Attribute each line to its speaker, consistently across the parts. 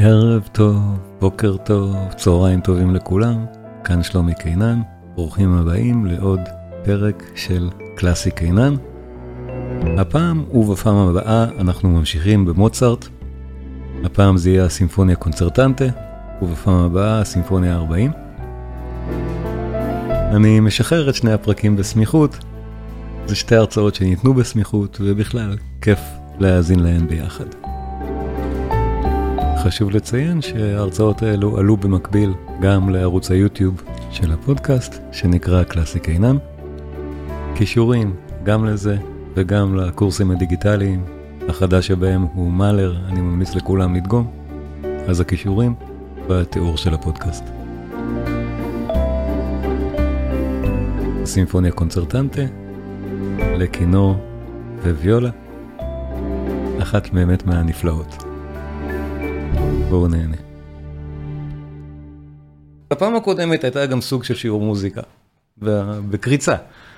Speaker 1: ערב טוב, בוקר טוב, צהריים טובים לכולם, כאן שלומי קינן, ברוכים הבאים לעוד פרק של קלאסי קינן. הפעם ובפעם הבאה אנחנו ממשיכים במוצרט, הפעם זה יהיה הסימפוניה קונצרטנטה, ובפעם הבאה הסימפוניה ה-40. אני משחרר את שני הפרקים בסמיכות, זה שתי הרצאות שניתנו בסמיכות, ובכלל, כיף להאזין להן ביחד. חשוב לציין שההרצאות האלו עלו במקביל גם לערוץ היוטיוב של הפודקאסט, שנקרא קלאסי קינן. קישורים גם לזה וגם לקורסים הדיגיטליים, החדש שבהם הוא מאלר, אני ממליץ לכולם לדגום, אז הקישורים בתיאור של הפודקאסט. סימפוניה קונצרטנטה, לכינור וויולה, אחת באמת מהנפלאות. בואו נהנה. בפעם הקודמת הייתה גם סוג של שיעור מוזיקה, בקריצה,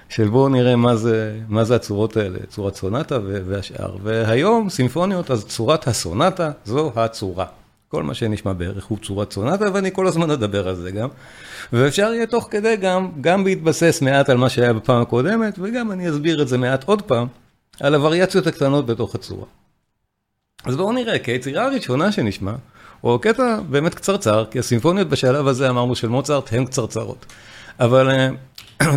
Speaker 1: של בואו נראה מה זה, מה זה הצורות האלה, צורת סונטה והשאר. והיום סימפוניות, אז צורת הסונטה זו הצורה. כל מה שנשמע בערך הוא צורת סונטה, ואני כל הזמן אדבר על זה גם. ואפשר יהיה תוך כדי גם, גם בהתבסס מעט על מה שהיה בפעם הקודמת, וגם אני אסביר את זה מעט עוד פעם, על הווריאציות הקטנות בתוך הצורה. אז בואו נראה, כי היצירה הראשונה שנשמע, הוא קטע באמת קצרצר, כי הסימפוניות בשלב הזה אמרנו של מוצרט הן קצרצרות. אבל אה,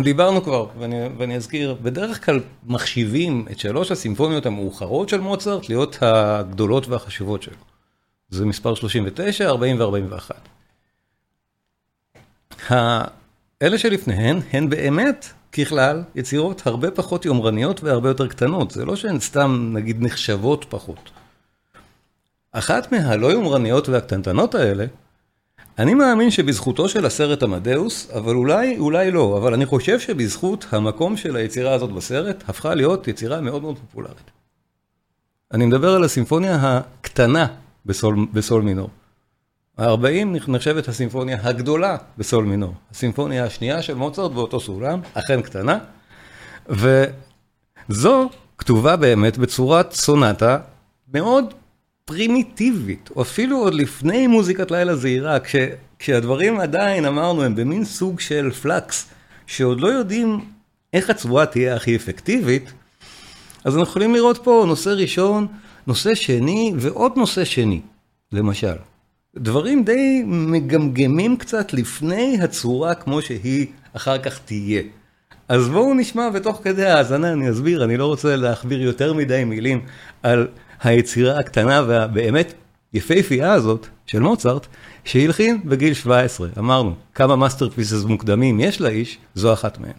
Speaker 1: דיברנו כבר, ואני, ואני אזכיר, בדרך כלל מחשיבים את שלוש הסימפוניות המאוחרות של מוצרט להיות הגדולות והחשובות שלו. זה מספר 39, 40 ו-41. האלה שלפניהן הן באמת, ככלל, יצירות הרבה פחות יומרניות והרבה יותר קטנות. זה לא שהן סתם, נגיד, נחשבות פחות. אחת מהלא יומרניות והקטנטנות האלה, אני מאמין שבזכותו של הסרט עמדאוס, אבל אולי, אולי לא, אבל אני חושב שבזכות המקום של היצירה הזאת בסרט, הפכה להיות יצירה מאוד מאוד פופולרית. אני מדבר על הסימפוניה הקטנה בסול, בסול מינור. ה-40 נחשבת הסימפוניה הגדולה בסול מינור. הסימפוניה השנייה של מוצרט באותו סולם, אכן קטנה, וזו כתובה באמת בצורת סונטה מאוד פרימיטיבית, או אפילו עוד לפני מוזיקת לילה זהירה, כש, כשהדברים עדיין, אמרנו, הם במין סוג של פלקס, שעוד לא יודעים איך הצביעה תהיה הכי אפקטיבית, אז אנחנו יכולים לראות פה נושא ראשון, נושא שני ועוד נושא שני, למשל. דברים די מגמגמים קצת לפני הצורה כמו שהיא אחר כך תהיה. אז בואו נשמע ותוך כדי ההאזנה אני אסביר, אני לא רוצה להכביר יותר מדי מילים על היצירה הקטנה והבאמת יפהפייה הזאת של מוצרט, שהלחין בגיל 17. אמרנו, כמה masterpieces מוקדמים יש לאיש, זו אחת מהן.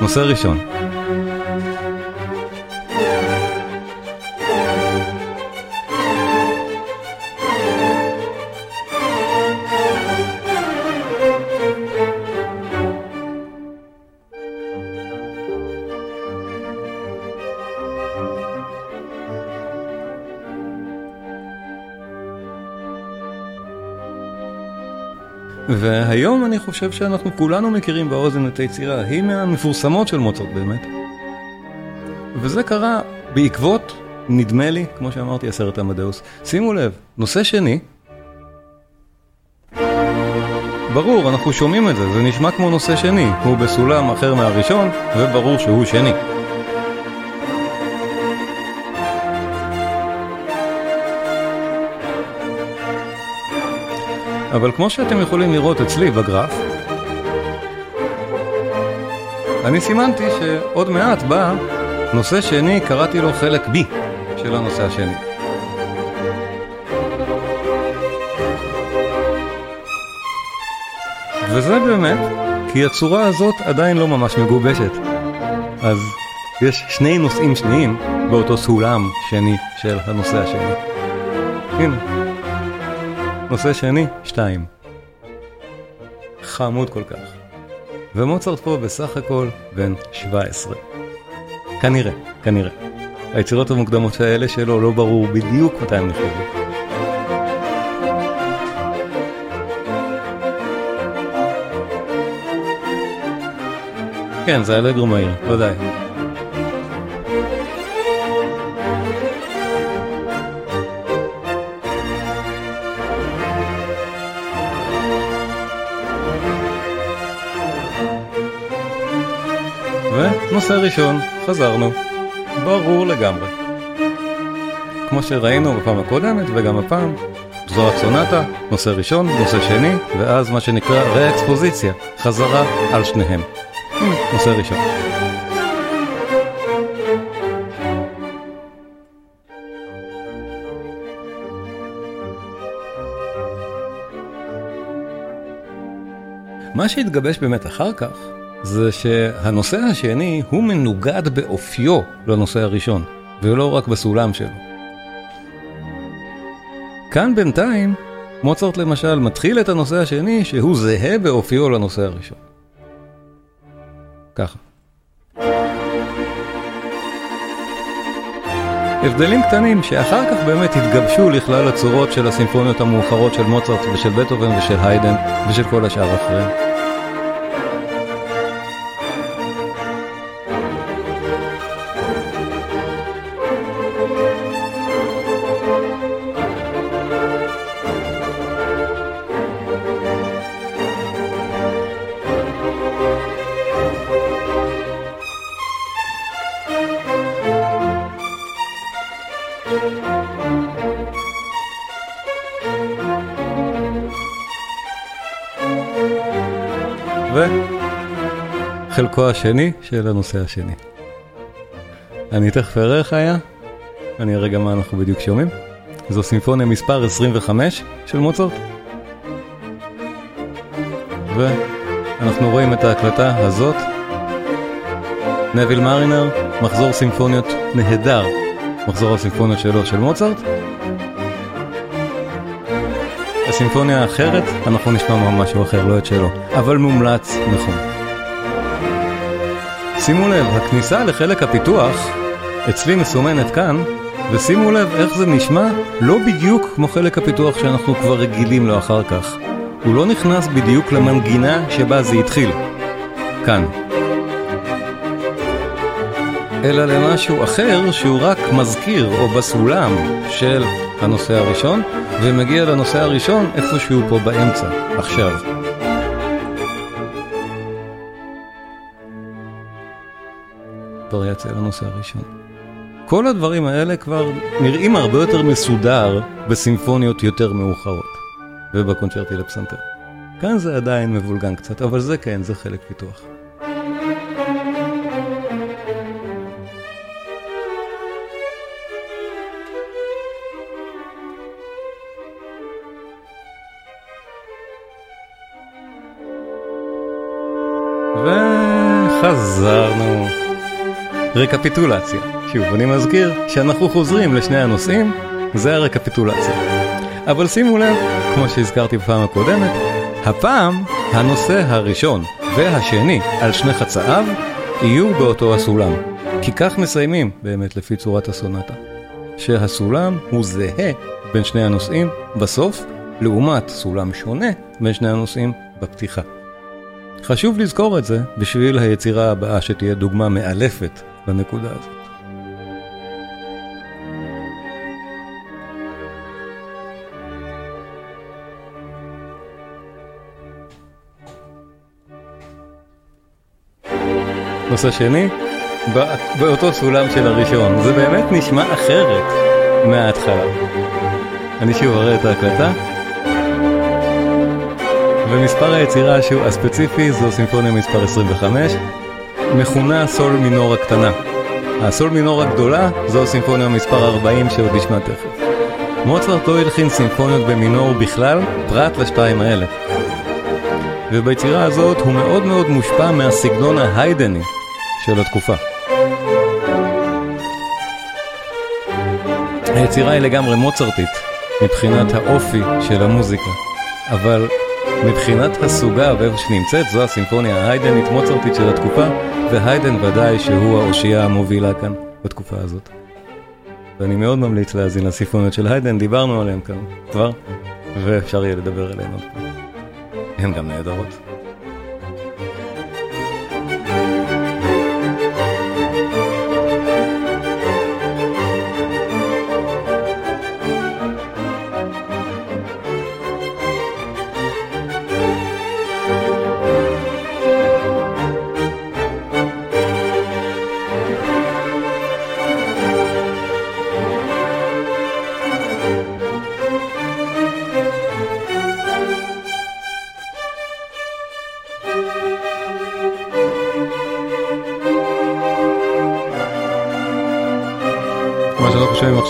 Speaker 1: נושא ראשון. והיום אני חושב שאנחנו כולנו מכירים באוזן את היצירה, היא מהמפורסמות של מוצרט באמת. וזה קרה בעקבות, נדמה לי, כמו שאמרתי, הסרט עמדאוס. שימו לב, נושא שני, ברור, אנחנו שומעים את זה, זה נשמע כמו נושא שני, הוא בסולם אחר מהראשון, וברור שהוא שני. אבל כמו שאתם יכולים לראות אצלי בגרף, אני סימנתי שעוד מעט בא נושא שני, קראתי לו חלק B של הנושא השני. וזה באמת כי הצורה הזאת עדיין לא ממש מגובשת. אז יש שני נושאים שניים באותו סולם שני של הנושא השני. הנה. נושא שני, שתיים. חמוד כל כך. ומוצרט פה בסך הכל בן 17. כנראה, כנראה. היצירות המוקדמות האלה שלו לא ברור בדיוק מתי הם נכתבו. כן, זה אלגרו מהיר, ודאי. נושא ראשון, חזרנו. ברור לגמרי. כמו שראינו בפעם הקודמת וגם הפעם, זו הצונטה, נושא ראשון, נושא שני, ואז מה שנקרא ראקספוזיציה, חזרה על שניהם. הנה, נושא ראשון. מה שהתגבש באמת אחר כך, זה שהנושא השני הוא מנוגד באופיו לנושא הראשון, ולא רק בסולם שלו. כאן בינתיים, מוצרט למשל מתחיל את הנושא השני שהוא זהה באופיו לנושא הראשון. ככה. הבדלים קטנים שאחר כך באמת התגבשו לכלל הצורות של הסימפוניות המאוחרות של מוצרט ושל בטהובן ושל היידן ושל כל השאר האחרים. וחלקו השני של הנושא השני. אני תכף אראה איך היה, אני אראה גם מה אנחנו בדיוק שומעים. זו סימפוניה מספר 25 של מוצרט. ואנחנו רואים את ההקלטה הזאת. נביל מרינר, מחזור סימפוניות נהדר, מחזור הסימפוניות שלו של מוצרט. הסימפוניה האחרת, אנחנו נשמע משהו אחר, לא את שלו, אבל מומלץ נכון. שימו לב, הכניסה לחלק הפיתוח אצלי מסומנת כאן, ושימו לב איך זה נשמע לא בדיוק כמו חלק הפיתוח שאנחנו כבר רגילים לו אחר כך. הוא לא נכנס בדיוק למנגינה שבה זה התחיל. כאן. אלא למשהו אחר שהוא רק מזכיר או בסולם של הנושא הראשון, ומגיע לנושא הראשון איפשהו פה באמצע, עכשיו. וריאציה לנושא הראשון. כל הדברים האלה כבר נראים הרבה יותר מסודר בסימפוניות יותר מאוחרות, ובקונצ'רטי לפסנתר. כאן זה עדיין מבולגן קצת, אבל זה כן, זה חלק פיתוח. וחזרנו. רקפיטולציה. שוב, אני מזכיר שאנחנו חוזרים לשני הנושאים, זה הרקפיטולציה. אבל שימו לב, כמו שהזכרתי בפעם הקודמת, הפעם הנושא הראשון והשני על שני חצאיו יהיו באותו הסולם. כי כך מסיימים באמת לפי צורת הסונטה. שהסולם הוא זהה בין שני הנושאים בסוף, לעומת סולם שונה בין שני הנושאים בפתיחה. חשוב לזכור את זה בשביל היצירה הבאה שתהיה דוגמה מאלפת לנקודה הזאת. נושא שני, באותו סולם של הראשון, זה באמת נשמע אחרת מההתחלה. אני שוב אראה את ההקלטה. ומספר היצירה הספציפי זו סימפוניה מספר 25, מכונה סול מינור הקטנה. הסול מינור הגדולה זו סימפוניה מספר 40 שעוד נשמע תכף. מוצרט לא הלחין סימפוניות במינור בכלל, פרט לשתיים האלה. וביצירה הזאת הוא מאוד מאוד מושפע מהסגנון ההיידני של התקופה. היצירה היא לגמרי מוצרטית מבחינת האופי של המוזיקה, אבל מבחינת הסוגה ואיפה שנמצאת, זו הסימפוניה ההיידנית מוצרטית של התקופה, והיידן ודאי שהוא האושייה המובילה כאן בתקופה הזאת. ואני מאוד ממליץ להאזין לסימפוניות של היידן, דיברנו עליהן כאן כבר, ואפשר יהיה לדבר עליהן עוד פעם. הן גם נהדרות.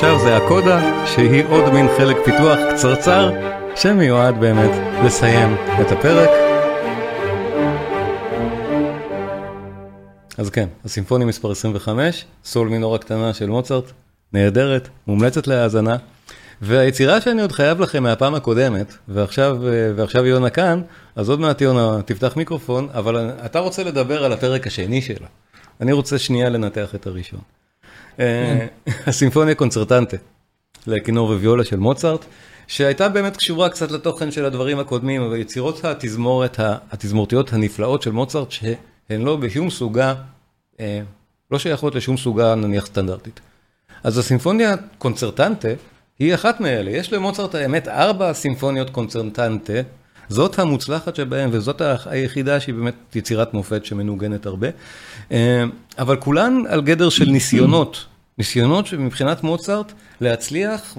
Speaker 1: עכשיו זה הקודה, שהיא עוד מין חלק פיתוח קצרצר, שמיועד באמת לסיים את הפרק. אז כן, הסימפוניה מספר 25, סול מינור הקטנה של מוצרט, נהדרת, מומלצת להאזנה. והיצירה שאני עוד חייב לכם מהפעם הקודמת, ועכשיו, ועכשיו יונה כאן, אז עוד מעט יונה תפתח מיקרופון, אבל אתה רוצה לדבר על הפרק השני שלה. אני רוצה שנייה לנתח את הראשון. אה, הסימפוניה קונצרטנטה, לכינור וויולה של מוצרט, שהייתה באמת קשורה קצת לתוכן של הדברים הקודמים, אבל יצירות התזמורת, התזמורתיות הנפלאות של מוצרט, שהן לא בשום סוגה, אה, לא שייכות לשום סוגה נניח סטנדרטית. אז הסימפוניה קונצרטנטה היא אחת מאלה. יש למוצרט האמת ארבע סימפוניות קונצרטנטה, זאת המוצלחת שבהן וזאת היחידה שהיא באמת יצירת מופת שמנוגנת הרבה, אבל כולן על גדר של ניסיונות, ניסיונות שמבחינת מוצרט להצליח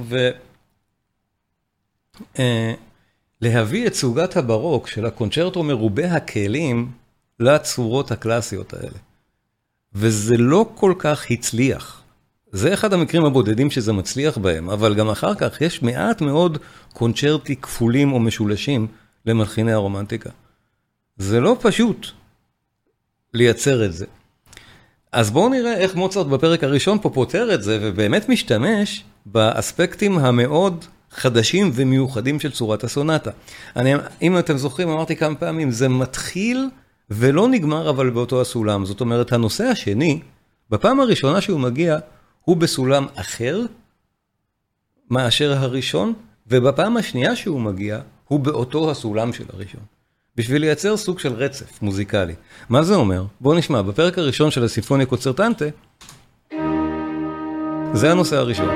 Speaker 1: ולהביא אה, את סוגת הברוק של הקונצ'רטו מרובה הכלים לצורות הקלאסיות האלה. וזה לא כל כך הצליח. זה אחד המקרים הבודדים שזה מצליח בהם, אבל גם אחר כך יש מעט מאוד קונצ'רטי כפולים או משולשים למלחיני הרומנטיקה. זה לא פשוט לייצר את זה. אז בואו נראה איך מוצרט בפרק הראשון פה פותר את זה, ובאמת משתמש באספקטים המאוד חדשים ומיוחדים של צורת הסונטה. אני, אם אתם זוכרים, אמרתי כמה פעמים, זה מתחיל ולא נגמר אבל באותו הסולם. זאת אומרת, הנושא השני, בפעם הראשונה שהוא מגיע, הוא בסולם אחר מאשר הראשון, ובפעם השנייה שהוא מגיע, הוא באותו הסולם של הראשון. בשביל לייצר סוג של רצף מוזיקלי. מה זה אומר? בואו נשמע, בפרק הראשון של הסימפוניה קוצרטנטה, זה הנושא הראשון.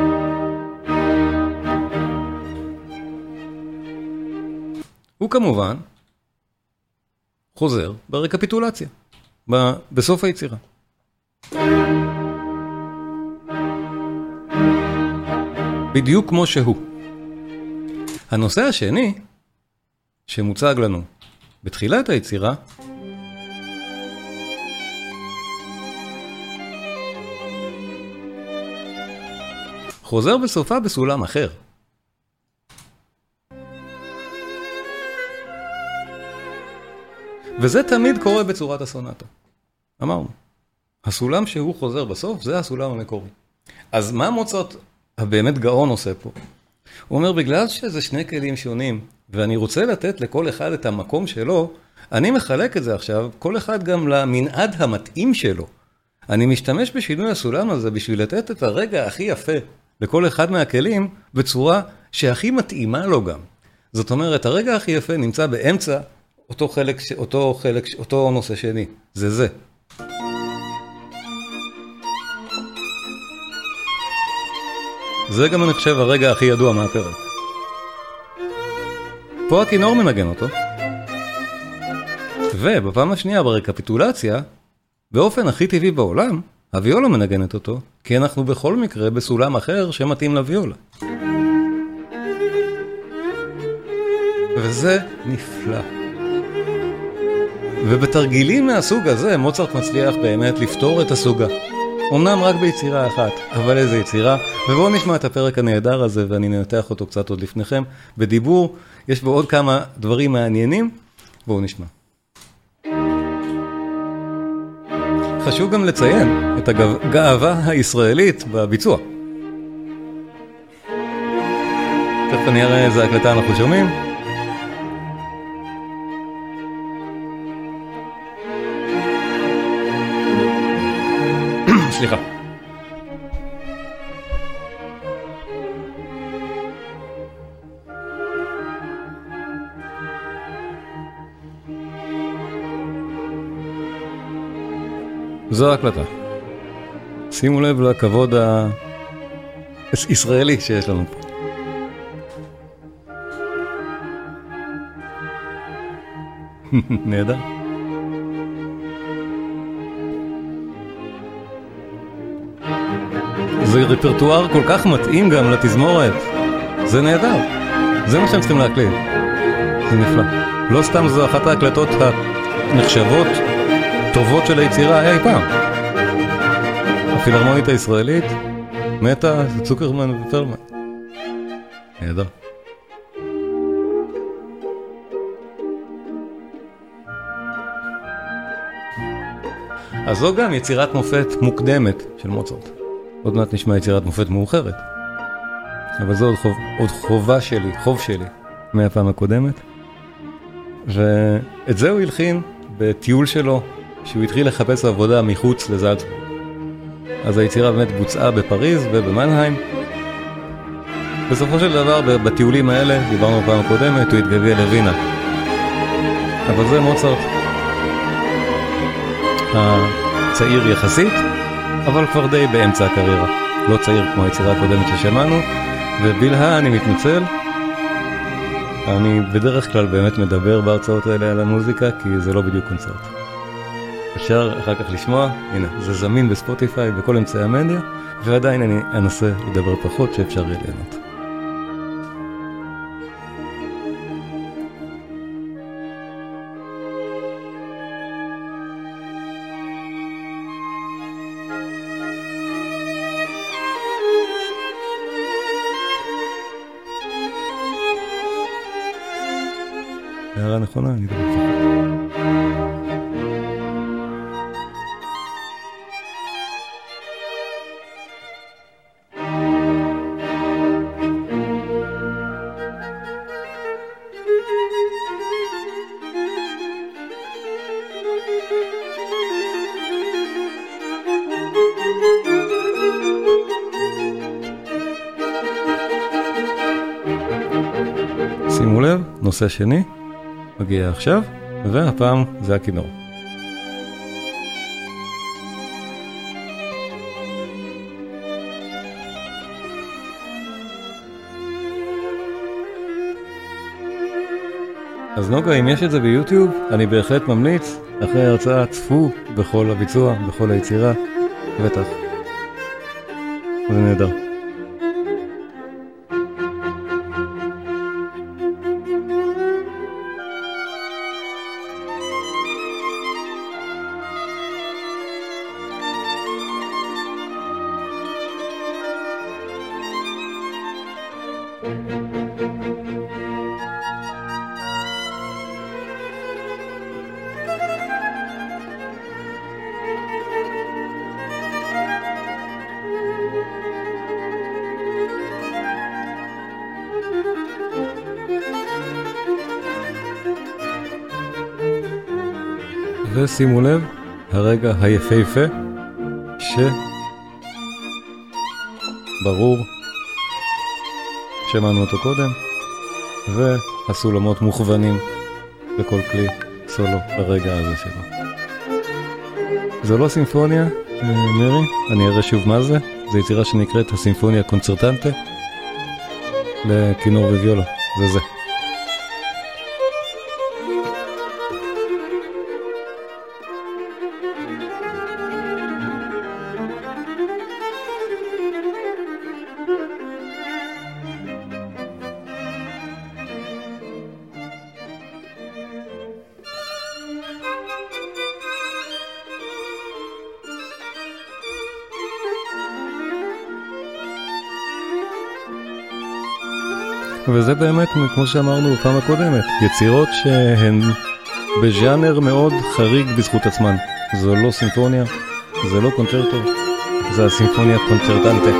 Speaker 1: הוא כמובן חוזר ברקפיטולציה, בסוף היצירה. בדיוק כמו שהוא. הנושא השני, שמוצג לנו בתחילת היצירה, חוזר בסופה בסולם אחר. וזה תמיד קורה בצורת הסונטה. אמרנו, הסולם שהוא חוזר בסוף, זה הסולם המקורי. אז מה מוצרט הבאמת גאון עושה פה? הוא אומר, בגלל שזה שני כלים שונים, ואני רוצה לתת לכל אחד את המקום שלו, אני מחלק את זה עכשיו, כל אחד גם למנעד המתאים שלו. אני משתמש בשינוי הסולם הזה בשביל לתת את הרגע הכי יפה לכל אחד מהכלים, בצורה שהכי מתאימה לו גם. זאת אומרת, הרגע הכי יפה נמצא באמצע אותו חלק, אותו חלק, אותו נושא שני. זה זה. זה גם אני חושב הרגע הכי ידוע מהפרק. פה הכינור מנגן אותו, ובפעם השנייה ברקפיטולציה, באופן הכי טבעי בעולם, הוויולה מנגנת אותו, כי אנחנו בכל מקרה בסולם אחר שמתאים לוויולה. וזה נפלא. ובתרגילים מהסוג הזה מוצרט מצליח באמת לפתור את הסוגה. אמנם רק ביצירה אחת, אבל איזה יצירה. ובואו נשמע את הפרק הנהדר הזה, ואני ננתח אותו קצת עוד לפניכם, בדיבור. יש בו עוד כמה דברים מעניינים. בואו נשמע. חשוב גם לציין את הגאווה הישראלית בביצוע. תכף אני אראה איזה הקלטה אנחנו שומעים. סליחה. זו ההקלטה. שימו לב לכבוד הישראלי שיש לנו פה. נהדר. זה רפרטואר כל כך מתאים גם לתזמורת. זה נהדר. זה מה שהם צריכים להקליט. זה נפלא. לא סתם זו אחת ההקלטות הנחשבות טובות של היצירה אי פעם. הפילהרמונית הישראלית, מתה, צוקרמן ופרלמן. נהדר. אז זו גם יצירת מופת מוקדמת של מוצרט. עוד מעט נשמע יצירת מופת מאוחרת. אבל זו עוד, חוב, עוד חובה שלי, חוב שלי, מהפעם הקודמת. ואת זה הוא הלחין בטיול שלו, שהוא התחיל לחפש עבודה מחוץ לזלצבורג. אז היצירה באמת בוצעה בפריז ובמנהיים. בסופו של דבר, בטיולים האלה, דיברנו בפעם הקודמת, הוא התגלגל לווינה. אבל זה מוצרט. הצעיר יחסית, אבל כבר די באמצע הקריירה. לא צעיר כמו היצירה הקודמת ששמענו, ובלהה אני מתנצל. אני בדרך כלל באמת מדבר בהרצאות האלה על המוזיקה, כי זה לא בדיוק קונצרט. אפשר אחר כך לשמוע, הנה, זה זמין בספוטיפיי, בכל אמצעי המדיה, ועדיין אני אנסה לדבר פחות, שאפשר יהיה ליהנות. שימו לב, נושא שני, מגיע עכשיו, והפעם זה הכינור. אז נוגה, אם יש את זה ביוטיוב, אני בהחלט ממליץ, אחרי ההרצאה צפו בכל הביצוע, בכל היצירה, בטח. זה נהדר. ושימו לב, הרגע היפהפה, שברור, שמענו אותו קודם, והסולמות מוכוונים בכל כלי סולו ברגע הזה שלו. זו לא סימפוניה, מירי, אני אראה שוב מה זה, זו יצירה שנקראת הסימפוניה קונצרטנטה לכינור וויולה, זה זה. באמת, כמו שאמרנו בפעם הקודמת, יצירות שהן בז'אנר מאוד חריג בזכות עצמן. זו לא סימפוניה, זה לא קונצ'רטו, זה הסימפוניה קונצ'רטנטה.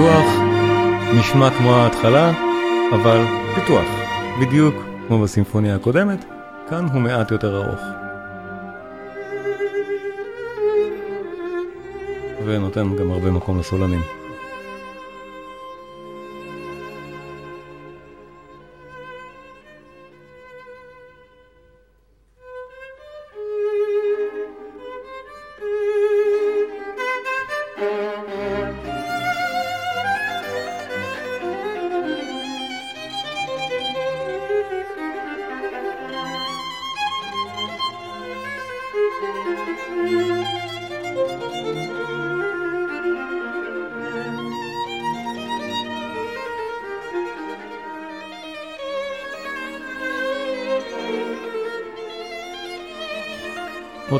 Speaker 1: הפיתוח, נשמע כמו ההתחלה, אבל פיתוח, בדיוק כמו בסימפוניה הקודמת, כאן הוא מעט יותר ארוך. ונותן גם הרבה מקום לסולנים.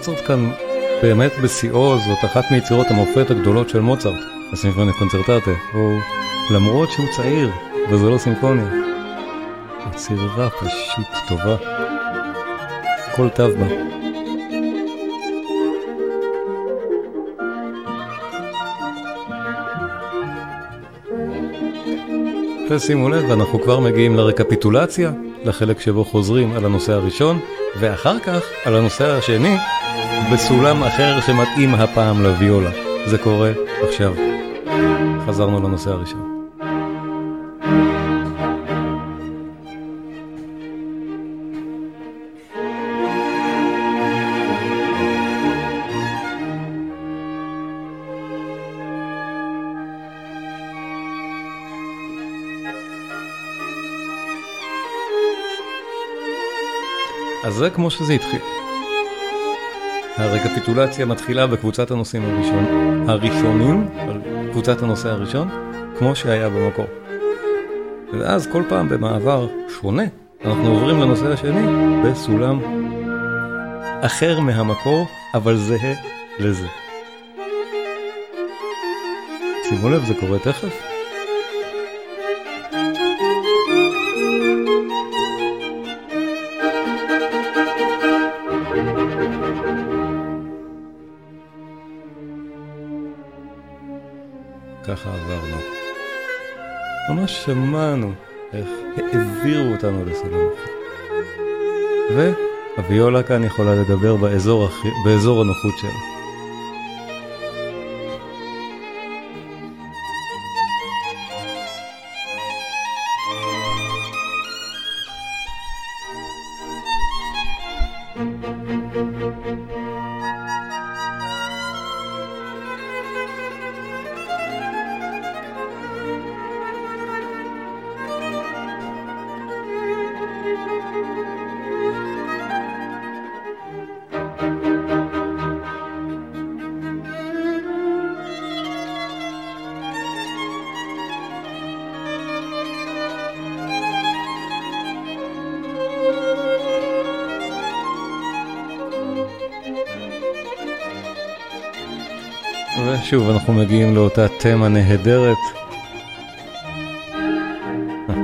Speaker 1: מוצרט כאן באמת בשיאו, זאת אחת מיצירות המופת הגדולות של מוצרט, הסימפוניה קונצרטטה, הוא למרות שהוא צעיר, וזה לא סימפוניה, יצירה פשוט טובה, כל תו בה. ושימו לב, אנחנו כבר מגיעים לרקפיטולציה, לחלק שבו חוזרים על הנושא הראשון, ואחר כך על הנושא השני, בסולם אחר שמתאים הפעם לוויולה. זה קורה עכשיו. חזרנו לנושא הראשון. אז זה כמו שזה התחיל. הרקפיטולציה מתחילה בקבוצת הנושאים הראשון, הראשונים, קבוצת הנושא הראשון, כמו שהיה במקור. ואז כל פעם במעבר שונה, אנחנו עוברים לנושא השני בסולם אחר מהמקור, אבל זהה לזה. שימו לב, זה קורה תכף. שמענו איך העבירו אותנו אחר. והוויולה כאן יכולה לדבר באזור, באזור הנוחות שלה. ושוב אנחנו מגיעים לאותה תמה נהדרת. אה,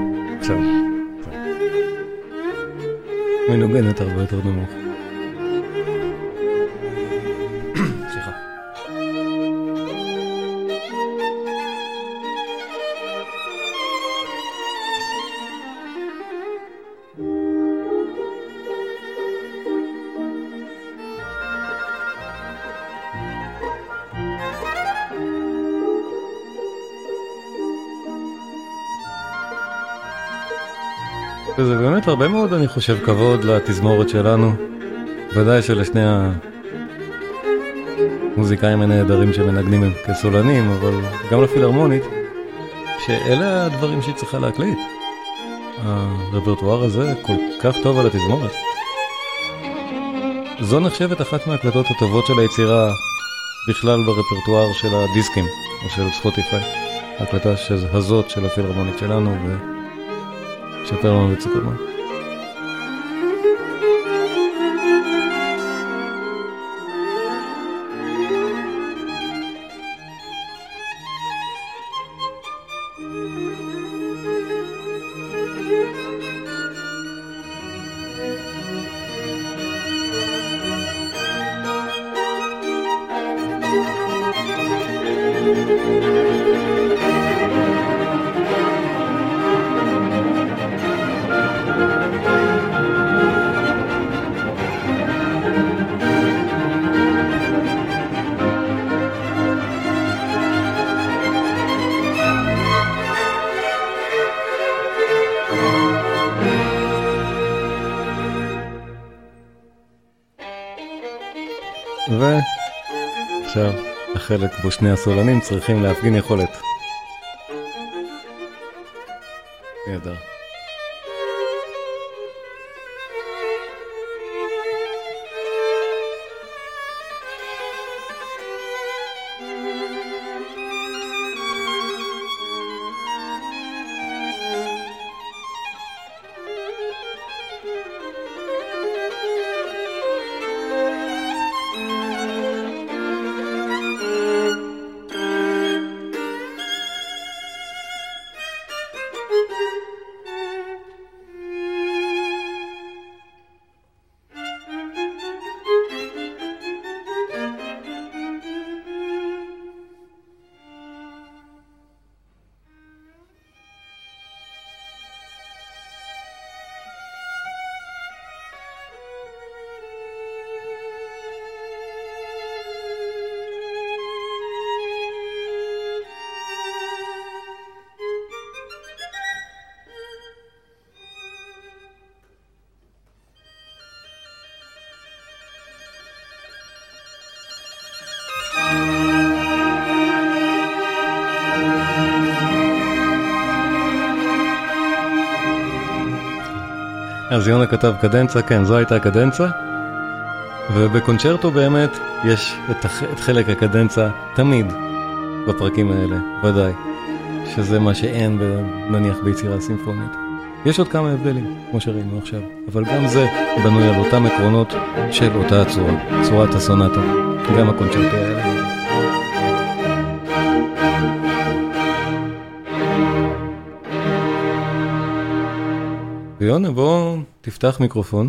Speaker 1: מנוגנת הרבה יותר נמוך. הרבה מאוד, אני חושב, כבוד לתזמורת שלנו. ודאי שלשני המוזיקאים הנהדרים שמנגנים הם כסולנים, אבל גם לפילהרמונית, שאלה הדברים שהיא צריכה להקליט. הרפרטואר הזה כל כך טוב על התזמורת. זו נחשבת אחת מההקלטות הטובות של היצירה בכלל ברפרטואר של הדיסקים, או של ספוטיפיי. ההקלטה הזאת של הפילהרמונית שלנו, ו... שיותר החלק בו שני הסולנים צריכים להפגין יכולת. נהדר. אז יונה כתב קדנצה, כן, זו הייתה הקדנצה. ובקונצ'רטו באמת יש את, הח... את חלק הקדנצה תמיד בפרקים האלה, ודאי. שזה מה שאין נניח ביצירה סימפונית. יש עוד כמה הבדלים, כמו שראינו עכשיו, אבל גם זה בנוי על אותם עקרונות של אותה הצורה, צורת הסונטה, גם הקונצ'רטו האלה. ויונה, בוא תפתח מיקרופון,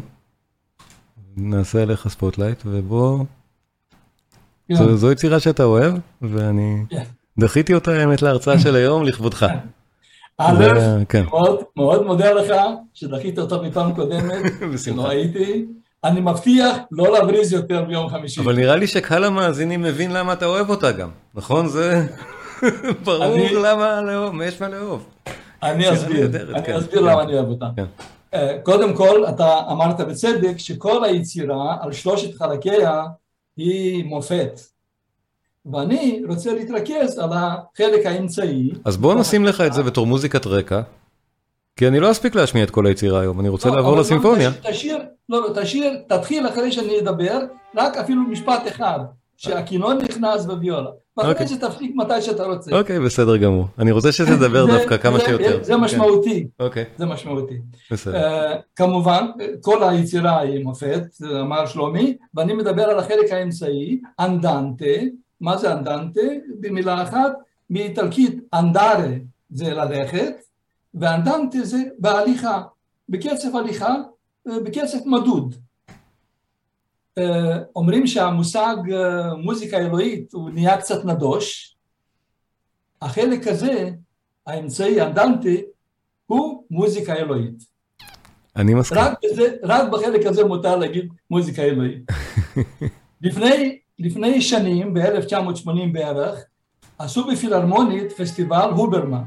Speaker 1: נעשה עליך spotlight, ובוא... זו, זו יצירה שאתה אוהב, ואני דחיתי אותה האמת להרצאה של היום לכבודך.
Speaker 2: א', כן. מאוד, מאוד מודה לך שדחית אותה מפעם קודמת, שלא הייתי. אני מבטיח לא להבריז יותר ביום חמישי.
Speaker 1: אבל נראה לי שקהל המאזינים מבין למה אתה אוהב אותה גם, נכון? זה ברור למה לאהוב, יש מה לאהוב.
Speaker 2: אני אסביר, אני כן. אסביר למה אני אוהב אותה. כן. אה, קודם כל, אתה אמרת בצדק שכל היצירה על שלושת חלקיה היא מופת. ואני רוצה להתרכז על החלק האמצעי.
Speaker 1: אז בוא נשים לך את זה בתור מוזיקת רקע, כי אני לא אספיק להשמיע את כל היצירה היום, אני רוצה לא, לעבור לסימפוניה.
Speaker 2: תשאיר, לא, לא, תשאיר, תתחיל אחרי שאני אדבר, רק אפילו משפט אחד, שהכינון נכנס בוויולה. ואחרי okay. אוקיי. שתפסיק מתי שאתה רוצה.
Speaker 1: אוקיי, okay, בסדר גמור. אני רוצה שתדבר דווקא כמה שיותר.
Speaker 2: זה משמעותי. אוקיי. זה משמעותי. בסדר. Uh, כמובן, כל היצירה היא מופת, אמר שלומי, ואני מדבר על החלק האמצעי, אנדנטה. מה זה אנדנטה? במילה אחת, מאיטלקית אנדארה זה ללכת, ואנדנטה זה בהליכה, בקצב הליכה, אה, בקצב מדוד. אה, אומרים שהמושג אה, מוזיקה אלוהית הוא נהיה קצת נדוש, החלק הזה, האמצעי הדנטי, הוא מוזיקה אלוהית.
Speaker 1: אני מסכים.
Speaker 2: רק, בזה, רק בחלק הזה מותר להגיד מוזיקה אלוהית. לפני, לפני שנים, ב-1980 בערך, עשו בפילהרמונית פסטיבל הוברמן.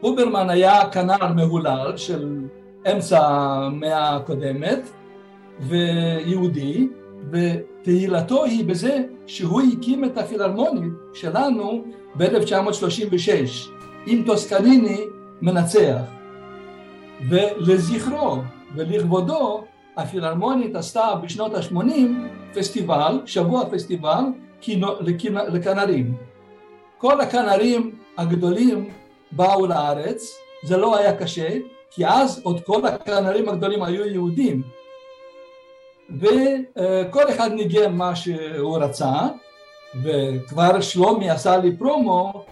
Speaker 2: הוברמן היה כנר מהולל של אמצע המאה הקודמת, ויהודי, ותהילתו היא בזה שהוא הקים את הפילהרמונית שלנו ב-1936, עם טוסקניני מנצח. ולזכרו ולכבודו הפילהרמונית עשתה בשנות ה-80 פסטיבל, שבוע פסטיבל לכנרים. כל הכנרים הגדולים באו לארץ, זה לא היה קשה, כי אז עוד כל הכנרים הגדולים היו יהודים, וכל אחד ניגן מה שהוא רצה, וכבר שלומי עשה לי פרומו,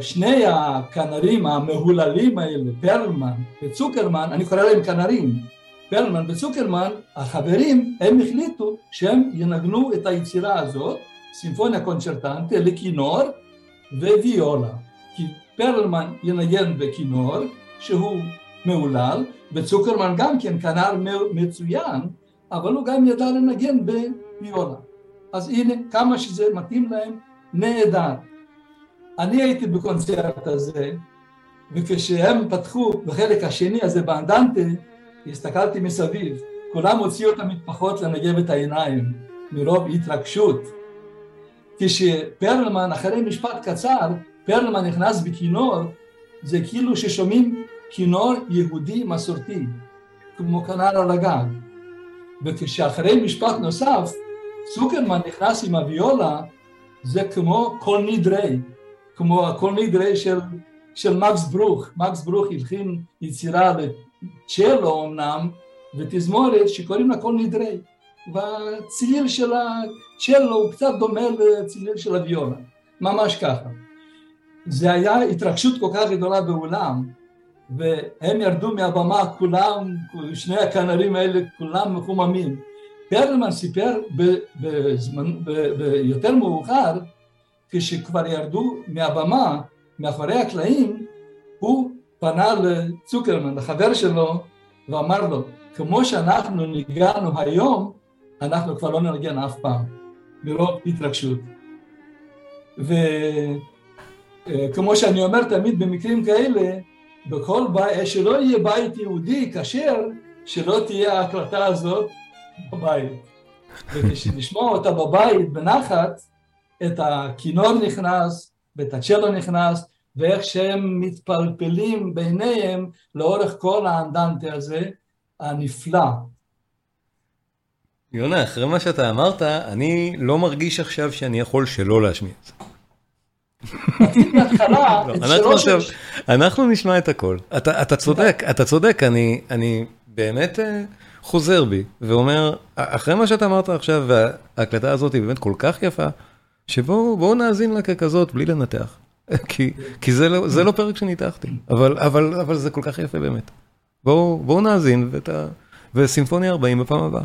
Speaker 2: שני הכנרים המהוללים האלה, פרלמן וצוקרמן, אני קורא להם כנרים, פרלמן וצוקרמן, החברים, הם החליטו שהם ינגנו את היצירה הזאת, סימפוניה קונצ'רטנטה, לכינור וויולה. כי פרלמן ינגן בכינור, שהוא מהולל, וצוקרמן גם כן כנר מצוין, אבל הוא גם ידע לנגן בוויולה. אז הנה, כמה שזה מתאים להם, נהדר. אני הייתי בקונצרט הזה, וכשהם פתחו בחלק השני הזה באנדנטה, הסתכלתי מסביב, כולם הוציאו את המטפחות לנגב את העיניים מרוב התרגשות. כשפרלמן, אחרי משפט קצר, פרלמן נכנס בכינור, זה כאילו ששומעים כינור יהודי מסורתי, כמו כנר על הגג. וכשאחרי משפט נוסף, צוקרמן נכנס עם הוויולה, זה כמו קול נדרי, כמו הקול נדרי של, של מקס ברוך. מקס ברוך הלחין יצירה לצ'לו אמנם, ותזמורת שקוראים לה קול נדרי. והצליל של הצ'לו הוא קצת דומה לצליל של הוויולה, ממש ככה. זה היה התרגשות כל כך גדולה באולם, והם ירדו מהבמה כולם, שני הכנרים האלה כולם מחוממים. פרלמן סיפר בזמן, ביותר מאוחר, כשכבר ירדו מהבמה, מאחורי הקלעים, הוא פנה לצוקרמן, לחבר שלו, ואמר לו, כמו שאנחנו ניגענו היום, אנחנו כבר לא ננגן אף פעם, מרוב התרגשות. וכמו שאני אומר תמיד במקרים כאלה, בכל בית, שלא יהיה בית יהודי כשר, שלא תהיה ההקלטה הזאת בבית. וכשנשמע אותה בבית בנחת, את הכינור נכנס ואת הצ'לו נכנס, ואיך שהם מתפלפלים ביניהם לאורך כל האנדנטה הזה הנפלא.
Speaker 1: יונה, אחרי מה שאתה אמרת, אני לא מרגיש עכשיו שאני יכול שלא להשמיע את זה. לא, אנחנו נשמע את הכל. אתה צודק, אתה צודק, אני באמת אה, חוזר בי ואומר, אחרי מה שאתה אמרת עכשיו, וההקלטה הזאת היא באמת כל כך יפה, שבואו נאזין לה ככזאת בלי לנתח. כי לא, זה לא פרק שניתחתי, אבל זה כל כך יפה באמת. בואו נאזין, וסימפוניה 40 בפעם הבאה.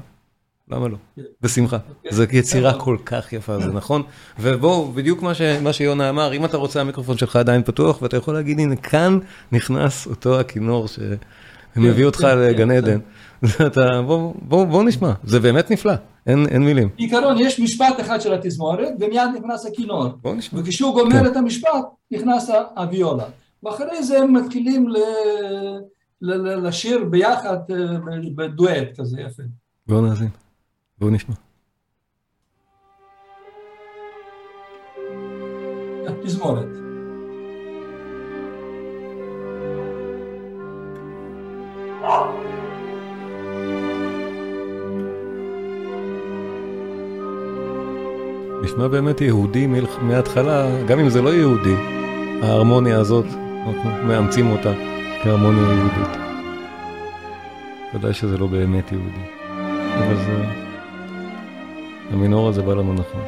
Speaker 1: למה לא? בשמחה. זו יצירה כל כך יפה, זה נכון? ובואו, בדיוק מה שיונה אמר, אם אתה רוצה המיקרופון שלך עדיין פתוח, ואתה יכול להגיד, הנה, כאן נכנס אותו הכינור שמביא אותך לגן עדן. בואו נשמע, זה באמת נפלא, אין מילים.
Speaker 2: בעיקרון, יש משפט אחד של התזמורת, ומיד נכנס הכינור. וכשהוא גומר את המשפט, נכנס הוויולה. ואחרי זה הם מתחילים לשיר ביחד בדואט כזה יפה.
Speaker 1: בואו נאזין. בואו נשמע.
Speaker 2: התזמורת.
Speaker 1: נשמע באמת יהודי מההתחלה, גם אם זה לא יהודי, ההרמוניה הזאת, אנחנו מאמצים אותה כהרמוניה יהודית. ודאי שזה לא באמת יהודי, אבל זה... המינור הזה בא לנו נכון.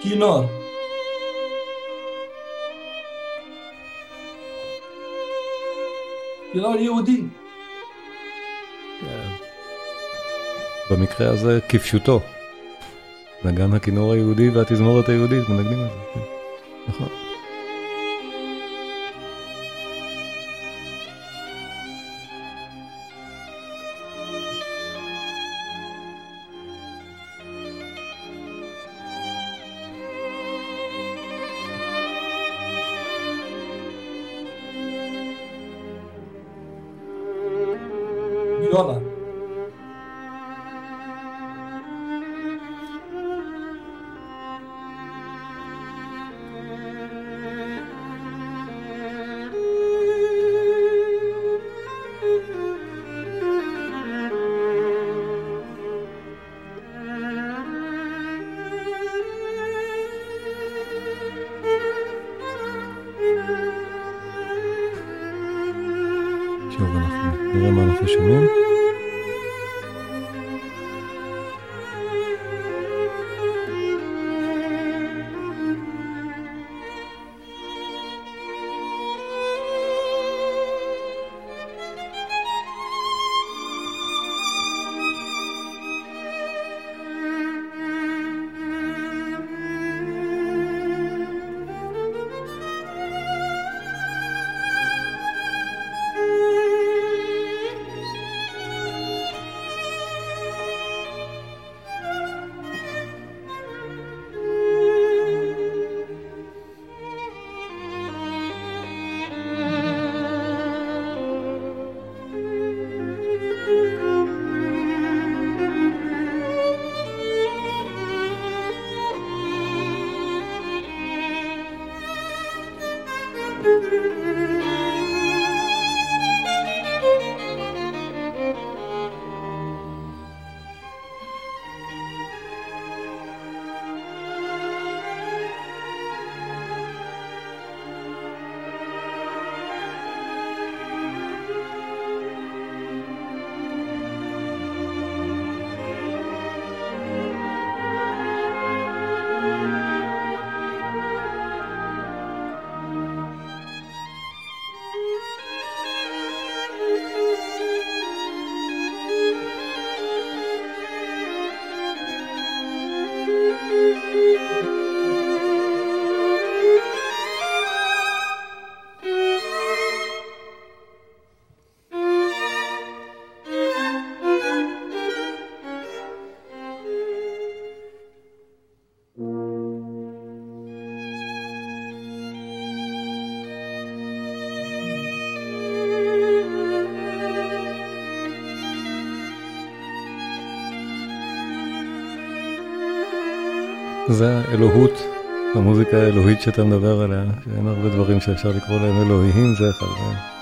Speaker 2: כינור. כינור יהודי.
Speaker 1: כן. במקרה הזה כפשוטו. נגן הכינור היהודי והתזמורת היהודית מנגנים את זה, כן. נכון. זה האלוהות, המוזיקה האלוהית שאתה מדבר עליה, שאין הרבה דברים שאפשר לקרוא להם אלוהים, זה אחד מהם.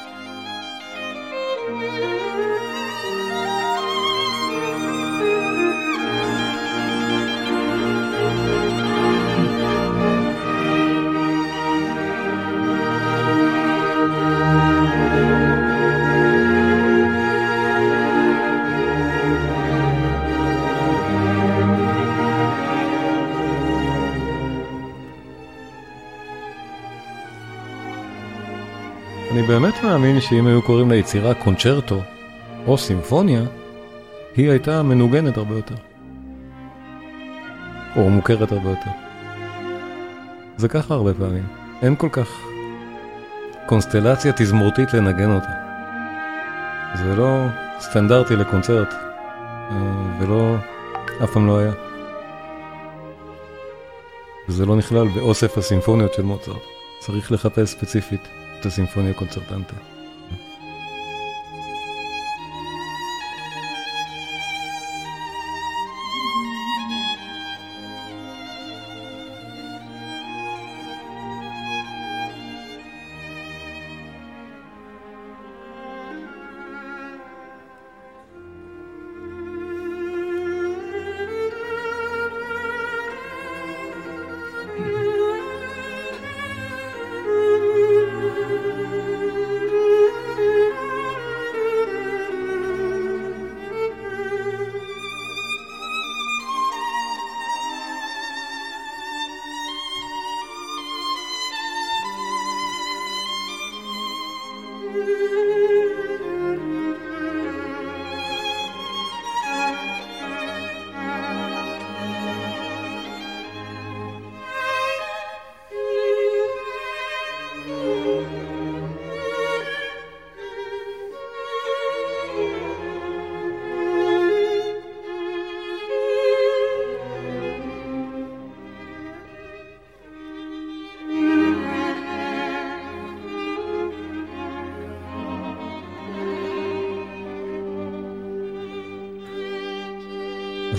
Speaker 1: באמת מאמין שאם היו קוראים ליצירה קונצ'רטו או סימפוניה, היא הייתה מנוגנת הרבה יותר. או מוכרת הרבה יותר. זה ככה הרבה פעמים. אין כל כך קונסטלציה תזמורתית לנגן אותה. זה לא סטנדרטי לקונצרט, אה, ולא, אף פעם לא היה. וזה לא נכלל באוסף הסימפוניות של מוצרט. צריך לחפש ספציפית. את הסימפוניה קונצרטנטה.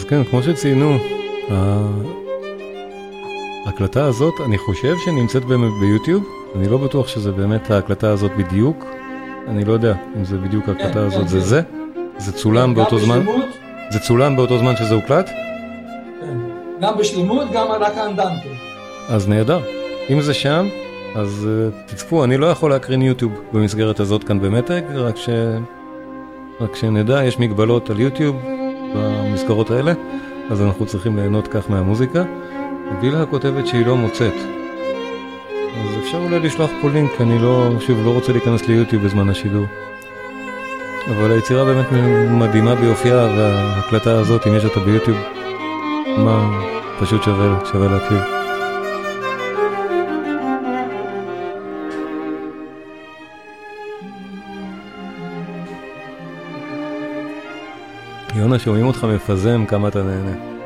Speaker 1: כן, כמו שציינו, ההקלטה הזאת, אני חושב שנמצאת ביוטיוב, אני לא בטוח שזה באמת ההקלטה הזאת בדיוק, אני לא יודע אם זה בדיוק ההקלטה
Speaker 2: כן,
Speaker 1: הזאת,
Speaker 2: כן,
Speaker 1: זה
Speaker 2: כן.
Speaker 1: זה? זה צולם באותו זמן? זה צולם באותו זמן שזה הוקלט?
Speaker 2: כן. גם בשלמות, גם רק האנדנטה.
Speaker 1: אז נהדר. אם זה שם, אז uh, תצפו, אני לא יכול להקרין יוטיוב במסגרת הזאת כאן במתג, רק, ש... רק שנדע, יש מגבלות על יוטיוב במסגרות האלה, אז אנחנו צריכים ליהנות כך מהמוזיקה. וילה כותבת שהיא לא מוצאת. אז אפשר אולי לשלוח פה לינק, אני לא, שוב, לא רוצה להיכנס ליוטיוב בזמן השידור. אבל היצירה באמת מדהימה ביופייה, וההקלטה הזאת, אם יש אותה ביוטיוב, מה, פשוט שווה, שווה להקשיב. שומעים אותך מפזם כמה אתה נהנה.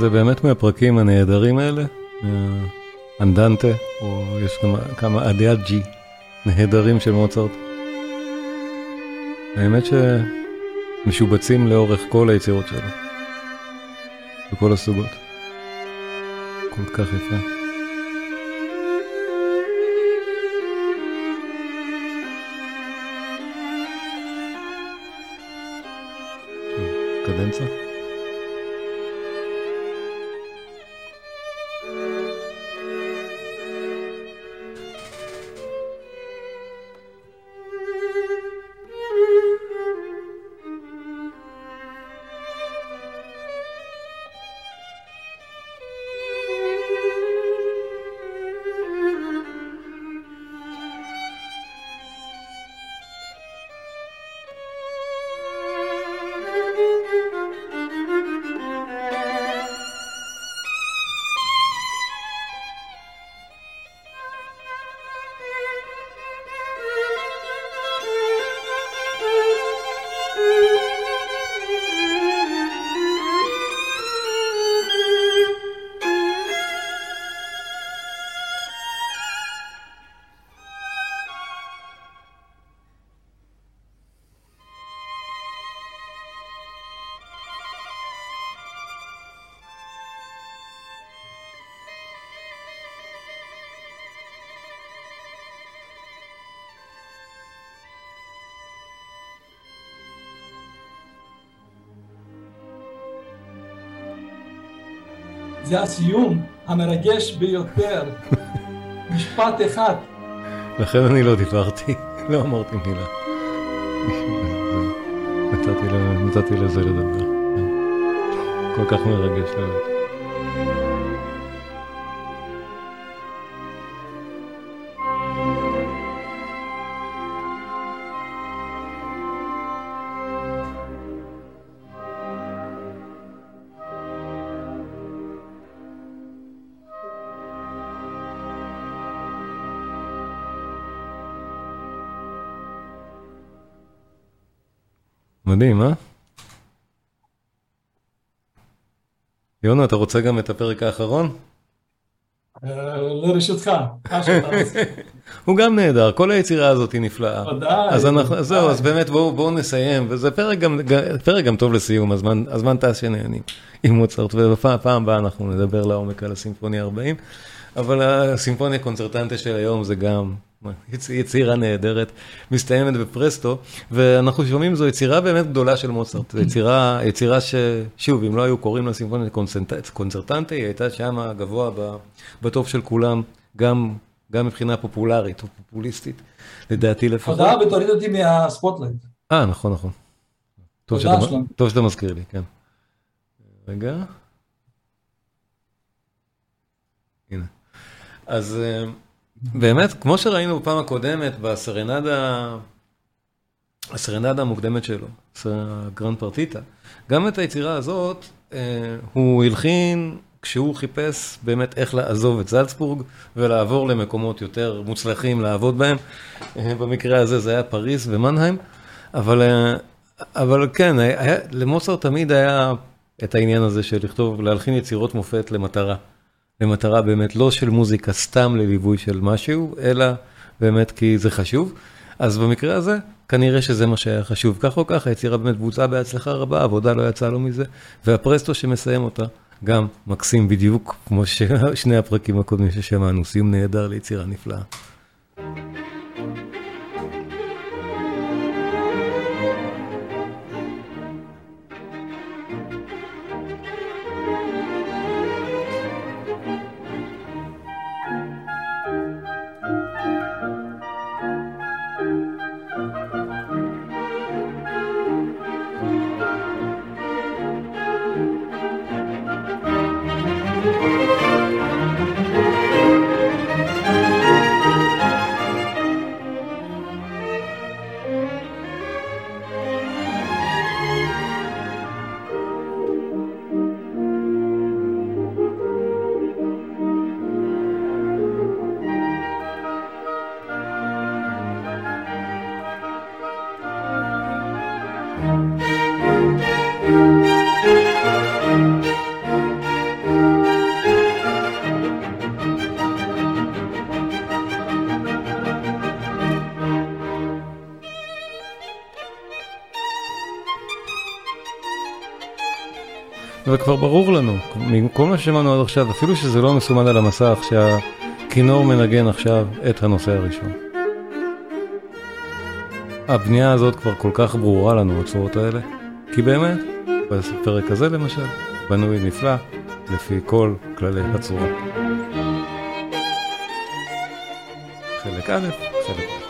Speaker 1: זה באמת מהפרקים הנהדרים האלה, מהאנדנטה, או יש גם כמה אדיאג'י נהדרים של מוצרט. האמת שמשובצים לאורך כל היצירות שלו, בכל הסוגות. כל כך יפה. קדנצה?
Speaker 2: זה הסיום המרגש ביותר, משפט אחד.
Speaker 1: לכן אני לא דיברתי, לא אמרתי מילה. נתתי לזה לדבר. כל כך מרגש מדהים, אה? יונו, אתה רוצה גם את הפרק האחרון?
Speaker 2: לרשותך, מה שאתה רוצה.
Speaker 1: הוא גם נהדר, כל היצירה הזאת היא נפלאה. אז אנחנו, זהו, אז באמת בואו בוא נסיים, וזה פרק גם, פרק גם טוב לסיום, הזמן טס שנהנים עם מוצרט, ובפעם הבאה אנחנו נדבר לעומק על הסימפוניה 40, אבל הסימפוניה קונצרטנטה של היום זה גם יצירה נהדרת, מסתיימת בפרסטו, ואנחנו שומעים זו יצירה באמת גדולה של מוצרט, זו יצירה, יצירה ששוב, אם לא היו קוראים לה סימפוניה קונצרטנטה, היא הייתה שם גבוה בטוב של כולם, גם, גם מבחינה פופולרית או פופוליסטית, לדעתי לפחות.
Speaker 2: תודה ותוריד אותי מה spotlight.
Speaker 1: אה, נכון, נכון. טוב שאתה, טוב שאתה מזכיר לי, כן. רגע. הנה. אז... באמת, כמו שראינו בפעם הקודמת, בסרנדה, הסרנדה המוקדמת שלו, הגרנד פרטיטה, גם את היצירה הזאת, אה, הוא הלחין כשהוא חיפש באמת איך לעזוב את זלצבורג ולעבור למקומות יותר מוצלחים לעבוד בהם. אה, במקרה הזה זה היה פריז ומנהיים, אבל, אה, אבל כן, היה, למוסר תמיד היה את העניין הזה של לכתוב, להלחין יצירות מופת למטרה. למטרה באמת לא של מוזיקה סתם לליווי של משהו, אלא באמת כי זה חשוב. אז במקרה הזה, כנראה שזה מה שהיה חשוב. כך או כך, היצירה באמת בוצעה בהצלחה רבה, עבודה לא יצאה לו מזה, והפרסטו שמסיים אותה, גם מקסים בדיוק כמו שני הפרקים הקודמים ששמענו, סיום נהדר ליצירה נפלאה. וכבר ברור לנו, מכל מה ששמענו עד עכשיו, אפילו שזה לא מסומן על המסך, שהכינור מנגן עכשיו את הנושא הראשון. הבנייה הזאת כבר כל כך ברורה לנו, הצורות האלה, כי באמת, בפרק הזה למשל, בנוי נפלא, לפי כל כללי הצורה. חלק א', חלק ב'.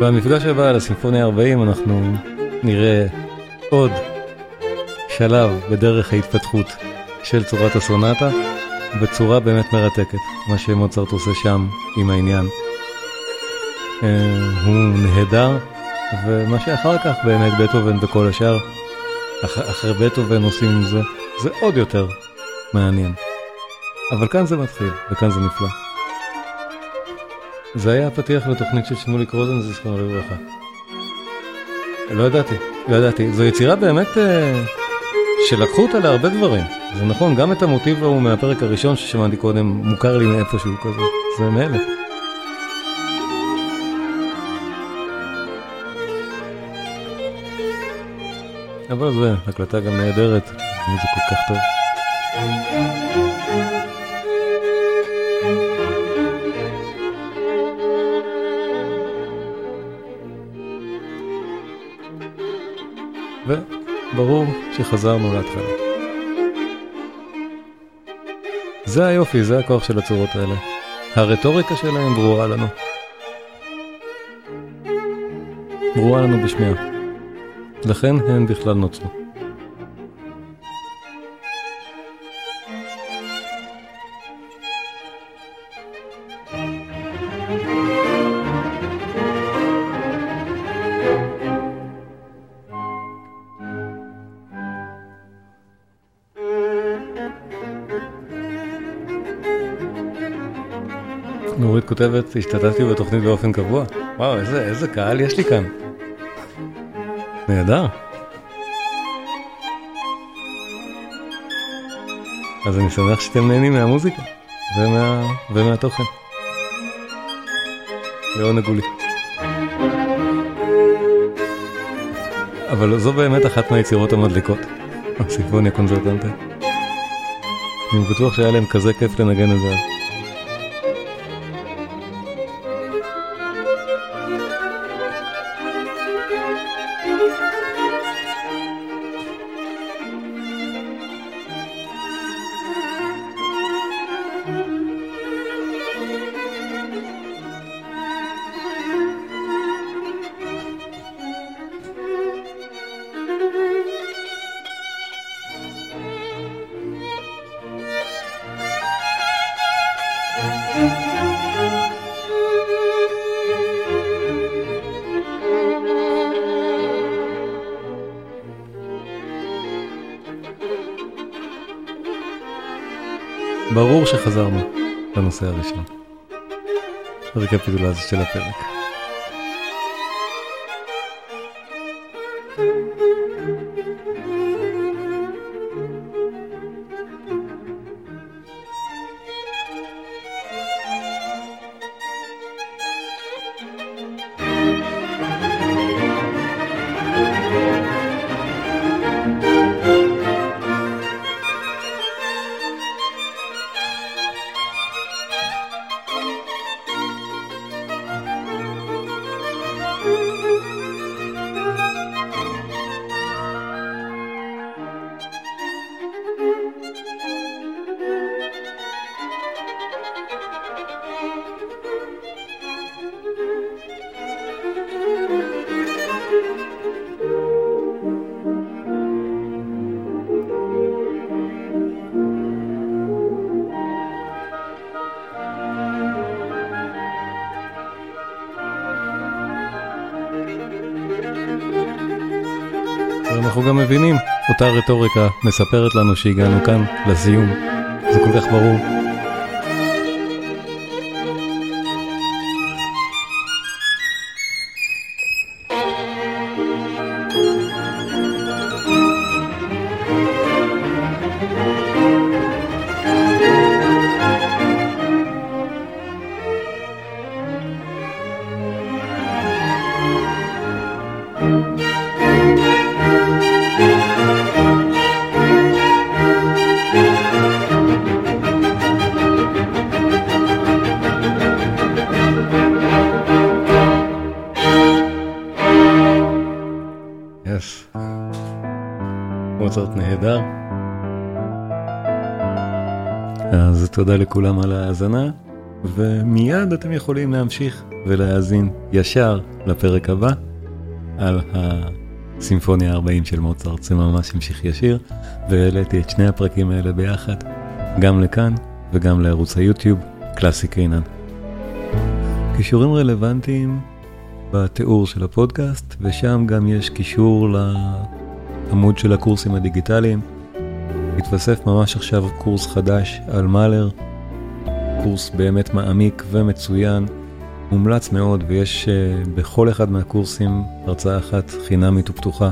Speaker 1: במפגש הבא על הסימפוניה 40 אנחנו נראה עוד שלב בדרך ההתפתחות של צורת הסונטה בצורה באמת מרתקת, מה שמוצרט עושה שם עם העניין. אה, הוא נהדר, ומה שאחר כך באמת בטהובן וכל השאר, אח, אחרי בטהובן עושים עם זה, זה עוד יותר מעניין. אבל כאן זה מתחיל, וכאן זה נפלא. זה היה הפתיח לתוכנית של שמוליק רוזן, זיכרונו לברכה. לא ידעתי, לא ידעתי. זו יצירה באמת אה, שלקחו אותה להרבה דברים. זה נכון, גם את המוטיב ההוא מהפרק הראשון ששמעתי קודם, מוכר לי מאיפשהו כזה. זה מאלה. אבל זה הקלטה גם נהדרת, זה כל כך טוב. וברור שחזרנו להתחלה. זה היופי, זה הכוח של הצורות האלה. הרטוריקה שלהם ברורה לנו. ברורה לנו בשמיעה. לכן הם בכלל נוצרו. כותבת, השתתפתי בתוכנית באופן קבוע. וואו, איזה, איזה קהל יש לי כאן. נהדר. אז אני שמח שאתם נהנים מהמוזיקה ומה, ומהתוכן. לעונג הוא לי. אבל זו באמת אחת מהיצירות המדליקות, הסימפוניה קונזרטנטה. אני בטוח שהיה להם כזה כיף לנגן את זה. ברור שחזרנו לנושא הראשון. הרקפיטולציה של הפרק. אותה רטוריקה מספרת לנו שהגענו כאן לסיום. זה כל כך ברור. תודה לכולם על ההאזנה, ומיד אתם יכולים להמשיך ולהאזין ישר לפרק הבא על הסימפוניה 40 של מוצרט, זה ממש המשיך ישיר, והעליתי את שני הפרקים האלה ביחד, גם לכאן וגם לערוץ היוטיוב, קלאסי קינן. קישורים רלוונטיים בתיאור של הפודקאסט, ושם גם יש קישור לעמוד של הקורסים הדיגיטליים. התווסף ממש עכשיו קורס חדש על מאלר, קורס באמת מעמיק ומצוין, מומלץ מאוד, ויש uh, בכל אחד מהקורסים הרצאה אחת חינמית ופתוחה,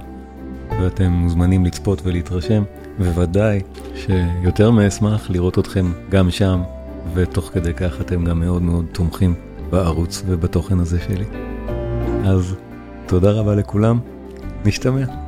Speaker 1: ואתם מוזמנים לצפות ולהתרשם, וודאי שיותר מאשמח לראות אתכם גם שם, ותוך כדי כך אתם גם מאוד מאוד תומכים בערוץ ובתוכן הזה שלי. אז תודה רבה לכולם, נשתמע.